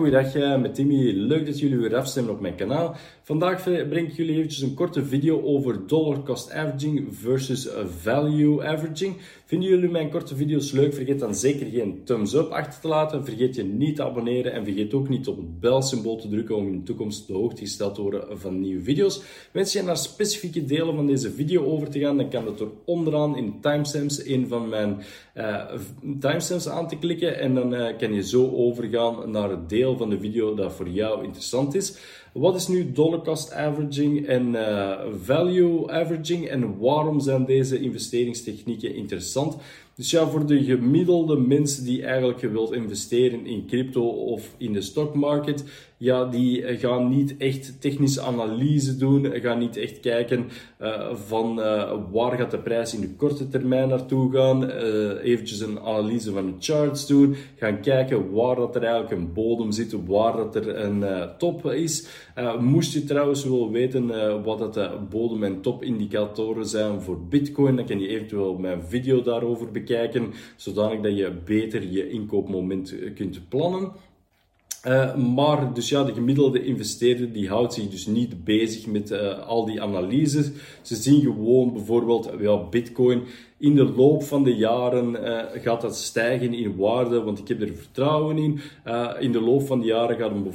goeiedag eh, met Timmy. Leuk dat jullie weer afstemmen op mijn kanaal. Vandaag breng ik jullie eventjes een korte video over dollar cost averaging versus value averaging. Vinden jullie mijn korte video's leuk? Vergeet dan zeker geen thumbs up achter te laten. Vergeet je niet te abonneren en vergeet ook niet op het belsymbool te drukken om in de toekomst de hoogte gesteld te worden van nieuwe video's. Wens je naar specifieke delen van deze video over te gaan, dan kan dat door onderaan in timestamps een van mijn uh, timestamps aan te klikken en dan kan je zo overgaan naar het deel van de video dat voor jou interessant is. Wat is nu dollar cost averaging en uh, value averaging en waarom zijn deze investeringstechnieken interessant? Dus ja, voor de gemiddelde mensen die eigenlijk wilt investeren in crypto of in de stockmarket, ja, die gaan niet echt technische analyse doen, gaan niet echt kijken uh, van uh, waar gaat de prijs in de korte termijn naartoe gaan, uh, eventjes een analyse van de charts doen, gaan kijken waar dat er eigenlijk een bodem zit, waar dat er een top is. moest je trouwens willen weten wat dat de bodem- en topindicatoren zijn voor Bitcoin, dan kan je eventueel mijn video daarover bekijken, zodanig dat je beter je inkoopmoment kunt plannen. Uh, maar dus ja, de gemiddelde investeerder die houdt zich dus niet bezig met uh, al die analyses. Ze zien gewoon bijvoorbeeld ja, Bitcoin in de loop van de jaren uh, gaat dat stijgen in waarde, want ik heb er vertrouwen in. in de loop van de jaren gaat een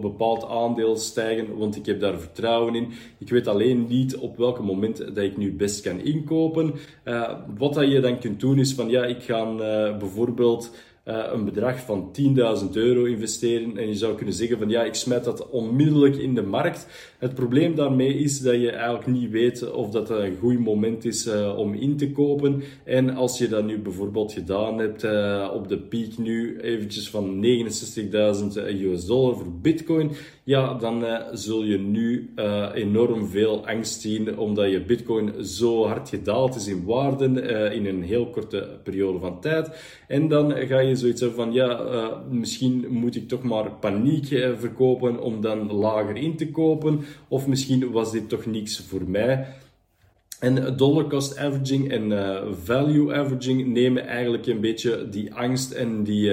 bepaald aandeel stijgen, want ik heb daar vertrouwen in. Ik weet alleen niet op welk moment dat ik nu best kan inkopen. wat dat je dan kunt doen is van ja, ik ga bijvoorbeeld een bedrag van 10.000 euro investeren. En je zou kunnen zeggen van ja, ik smijt dat onmiddellijk in de markt. Het probleem daarmee is dat je eigenlijk niet weet of dat een goed moment is uh, om in te kopen. En als je dat nu bijvoorbeeld gedaan hebt uh, op de piek nu eventjes van 69.000 US dollar voor bitcoin. Ja, dan zul je nu enorm veel angst zien omdat je bitcoin zo hard gedaald is in waarden in een heel korte periode van tijd. En dan ga je zoiets hebben van, ja, misschien moet ik toch maar paniek verkopen om dan lager in te kopen. Of misschien was dit toch niks voor mij. En dollar cost averaging en value averaging nemen eigenlijk een beetje die angst en die,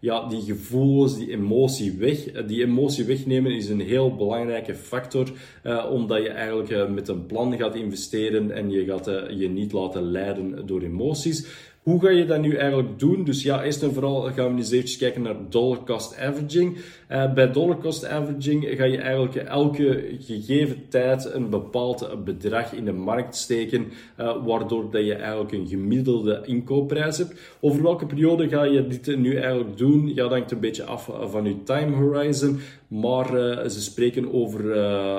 ja, die gevoelens, die emotie weg. Die emotie wegnemen is een heel belangrijke factor, uh, omdat je eigenlijk met een plan gaat investeren en je gaat je niet laten leiden door emoties. Hoe ga je dat nu eigenlijk doen? Dus ja, eerst en vooral gaan we eens even kijken naar dollar cost averaging. Bij dollar cost averaging ga je eigenlijk elke gegeven tijd een bepaald bedrag in de markt steken, waardoor dat je eigenlijk een gemiddelde inkoopprijs hebt. Over welke periode ga je dit nu eigenlijk doen? Ja, dat hangt een beetje af van je time horizon. Maar uh, ze spreken over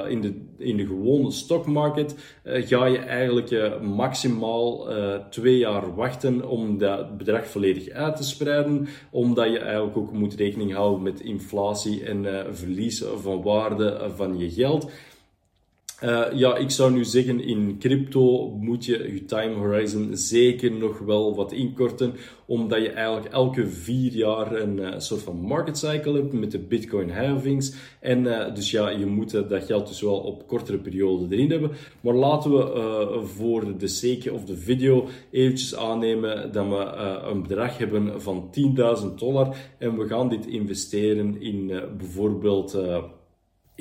in, de, in de gewone stockmarket ga je eigenlijk maximaal twee jaar wachten om dat bedrag volledig uit te spreiden, omdat je eigenlijk ook moet rekening houden met inflatie en uh, verlies van waarde van je geld. Uh, ja, ik zou nu zeggen, in crypto moet je je time horizon zeker nog wel wat inkorten, omdat je eigenlijk elke vier jaar een uh, soort van market cycle hebt met de bitcoin halvings. En uh, dus ja, je moet dat geld dus wel op kortere periode erin hebben. Maar laten we voor de sake of de video eventjes aannemen dat we een bedrag hebben van 10.000 dollar en we gaan dit investeren in bijvoorbeeld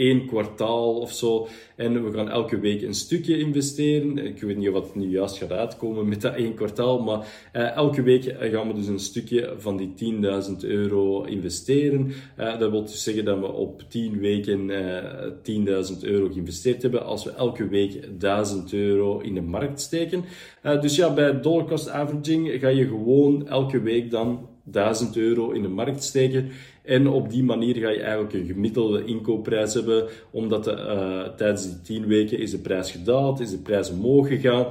één kwartaal of zo. En we gaan elke week een stukje investeren. Ik weet niet wat nu juist gaat uitkomen met dat één kwartaal, maar uh, elke week gaan we dus een stukje van die 10.000 euro investeren. Uh, dat wil dus zeggen dat we op 10 weken uh, eh, 10.000 euro geïnvesteerd hebben als we elke week 1000 euro in de markt steken. dus ja, bij dollar cost averaging ga je gewoon elke week dan 1000 euro in de markt steken. En op die manier ga je eigenlijk een gemiddelde inkoopprijs hebben, omdat de, uh, tijdens die 10 weken is de prijs gedaald, is de prijs omhoog gegaan.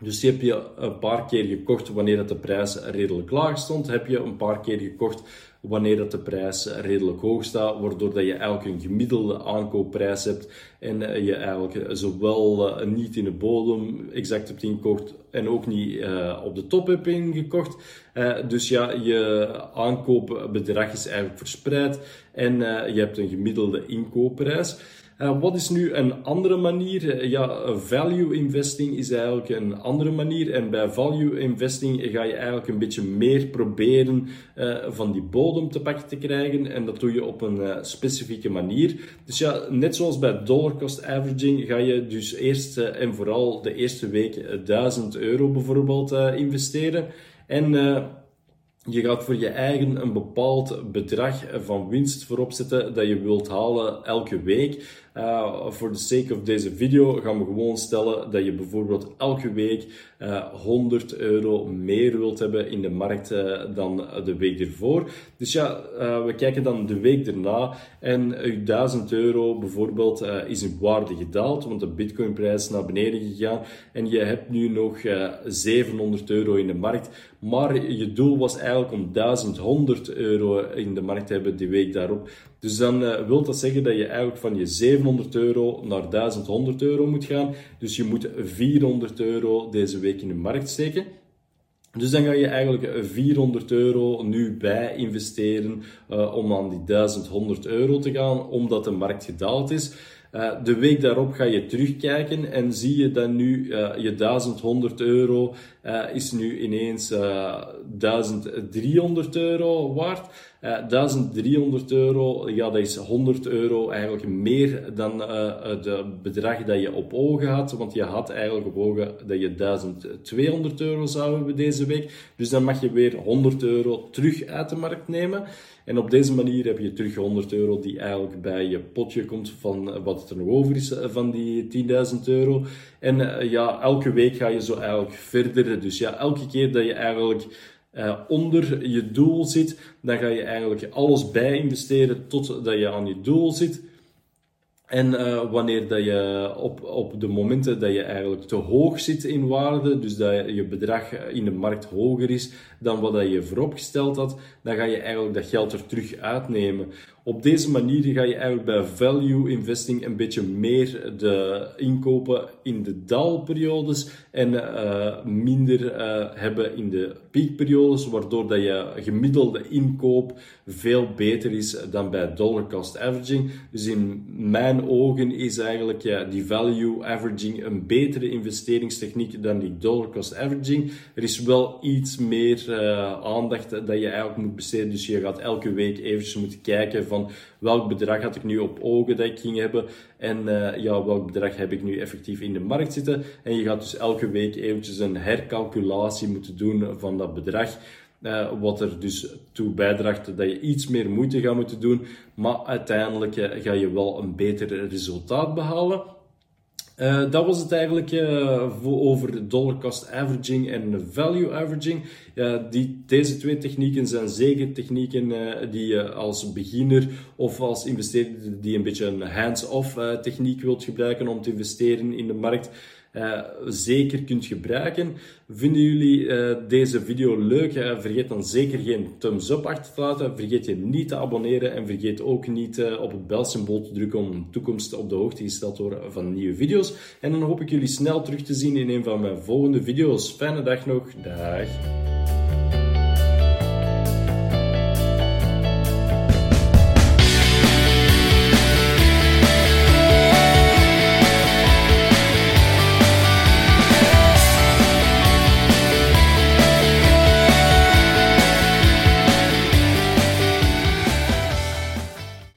Dus heb je een paar keer gekocht wanneer dat de prijs redelijk laag stond, heb je een paar keer gekocht wanneer dat de prijs redelijk hoog staat, waardoor dat je eigenlijk een gemiddelde aankoopprijs hebt en eh, je eigenlijk zowel eh, niet in de bodem exact hebt ingekocht en ook niet uh, op de top hebt ingekocht. Dus ja, je aankoopbedrag is eigenlijk verspreid en je hebt een gemiddelde inkoopprijs. Uh, wat is nu een andere manier? ja, value investing is eigenlijk een andere manier. En bij value investing ga je eigenlijk een beetje meer proberen van die bodem te pakken te krijgen. En dat doe je op een specifieke manier. Dus ja, net zoals bij dollar cost averaging ga je dus eerst en vooral de eerste week 1000 euro bijvoorbeeld investeren. En je gaat voor je eigen een bepaald bedrag van winst voorop zetten dat je wilt halen elke week. Uh, voor de sake of deze video gaan we gewoon stellen dat je bijvoorbeeld elke week uh, eh, 100 euro meer wilt hebben in de markt uh, dan de week ervoor. Dus ja, we kijken dan de week erna en 1000 euro bijvoorbeeld is in waarde gedaald, want de bitcoinprijs is naar beneden gegaan en je hebt nu nog 700 euro in de markt. Maar je doel was eigenlijk om 1100 euro in de markt te hebben die week daarop. Dus dan wil dat zeggen dat je eigenlijk van je 700 euro naar 1100 euro moet gaan. Dus je moet 400 euro deze week in de markt steken. Dus dan ga je eigenlijk 400 euro nu bij investeren uh, om aan die 1100 euro te gaan, omdat de markt gedaald is. Uh, de week daarop ga je terugkijken en zie je dat nu uh, je 1100 euro uh, is nu ineens 1300 euro waard. 1300 euro, ja, dat is 100 euro eigenlijk meer dan het bedrag dat je op ogen had. Want je had eigenlijk op ogen dat je 1200 euro zou hebben deze week. Dus dan mag je weer 100 euro terug uit de markt nemen. En op deze manier heb je terug 100 euro die eigenlijk bij je potje komt van wat er nog over is van die 10.000 euro. En ja, elke week ga je zo eigenlijk verder. Dus ja, elke keer dat je eigenlijk onder je doel zit, dan ga je eigenlijk alles bij investeren totdat je aan je doel zit. En uh, wanneer dat je op, op de momenten dat je eigenlijk te hoog zit in waarde, dus dat je bedrag in de markt hoger is dan wat dat je vooropgesteld had, dan ga je eigenlijk dat geld er terug uitnemen. Op deze manier ga je eigenlijk bij value investing een beetje meer de inkopen in de dalperiodes en uh, minder uh, hebben in de piekperiodes, waardoor dat je gemiddelde inkoop veel beter is dan bij dollar cost averaging. Dus in mijn ogen is eigenlijk ja, die value averaging een betere investeringstechniek dan die dollar cost averaging. Er is wel iets meer uh, aandacht dat je eigenlijk moet besteden, dus je gaat elke week eventjes moeten kijken van welk bedrag had ik nu op ogen dat ik ging hebben en uh, ja, welk bedrag heb ik nu effectief in de markt zitten. En je gaat dus elke week eventjes een hercalculatie moeten doen van dat bedrag. Uh, wat er dus toe bijdraagt dat je iets meer moeite gaat moeten doen, maar uiteindelijk uh, ga je wel een beter resultaat behalen. Uh, dat was het eigenlijk uh, voor, over dollar cost averaging en value averaging. Die, deze twee technieken zijn zeker technieken die je als beginner of als investeerder die een beetje een hands-off techniek wilt gebruiken om te investeren in de markt, uh, zeker kunt gebruiken. Vinden jullie uh, deze video leuk? Vergeet dan zeker geen thumbs up achter te laten. Vergeet je niet te abonneren en vergeet ook niet op het belsymbool te drukken om in toekomst op de hoogte gesteld te worden van nieuwe video's. En dan hoop ik jullie snel terug te zien in een van mijn volgende video's. Fijne dag nog. Dag.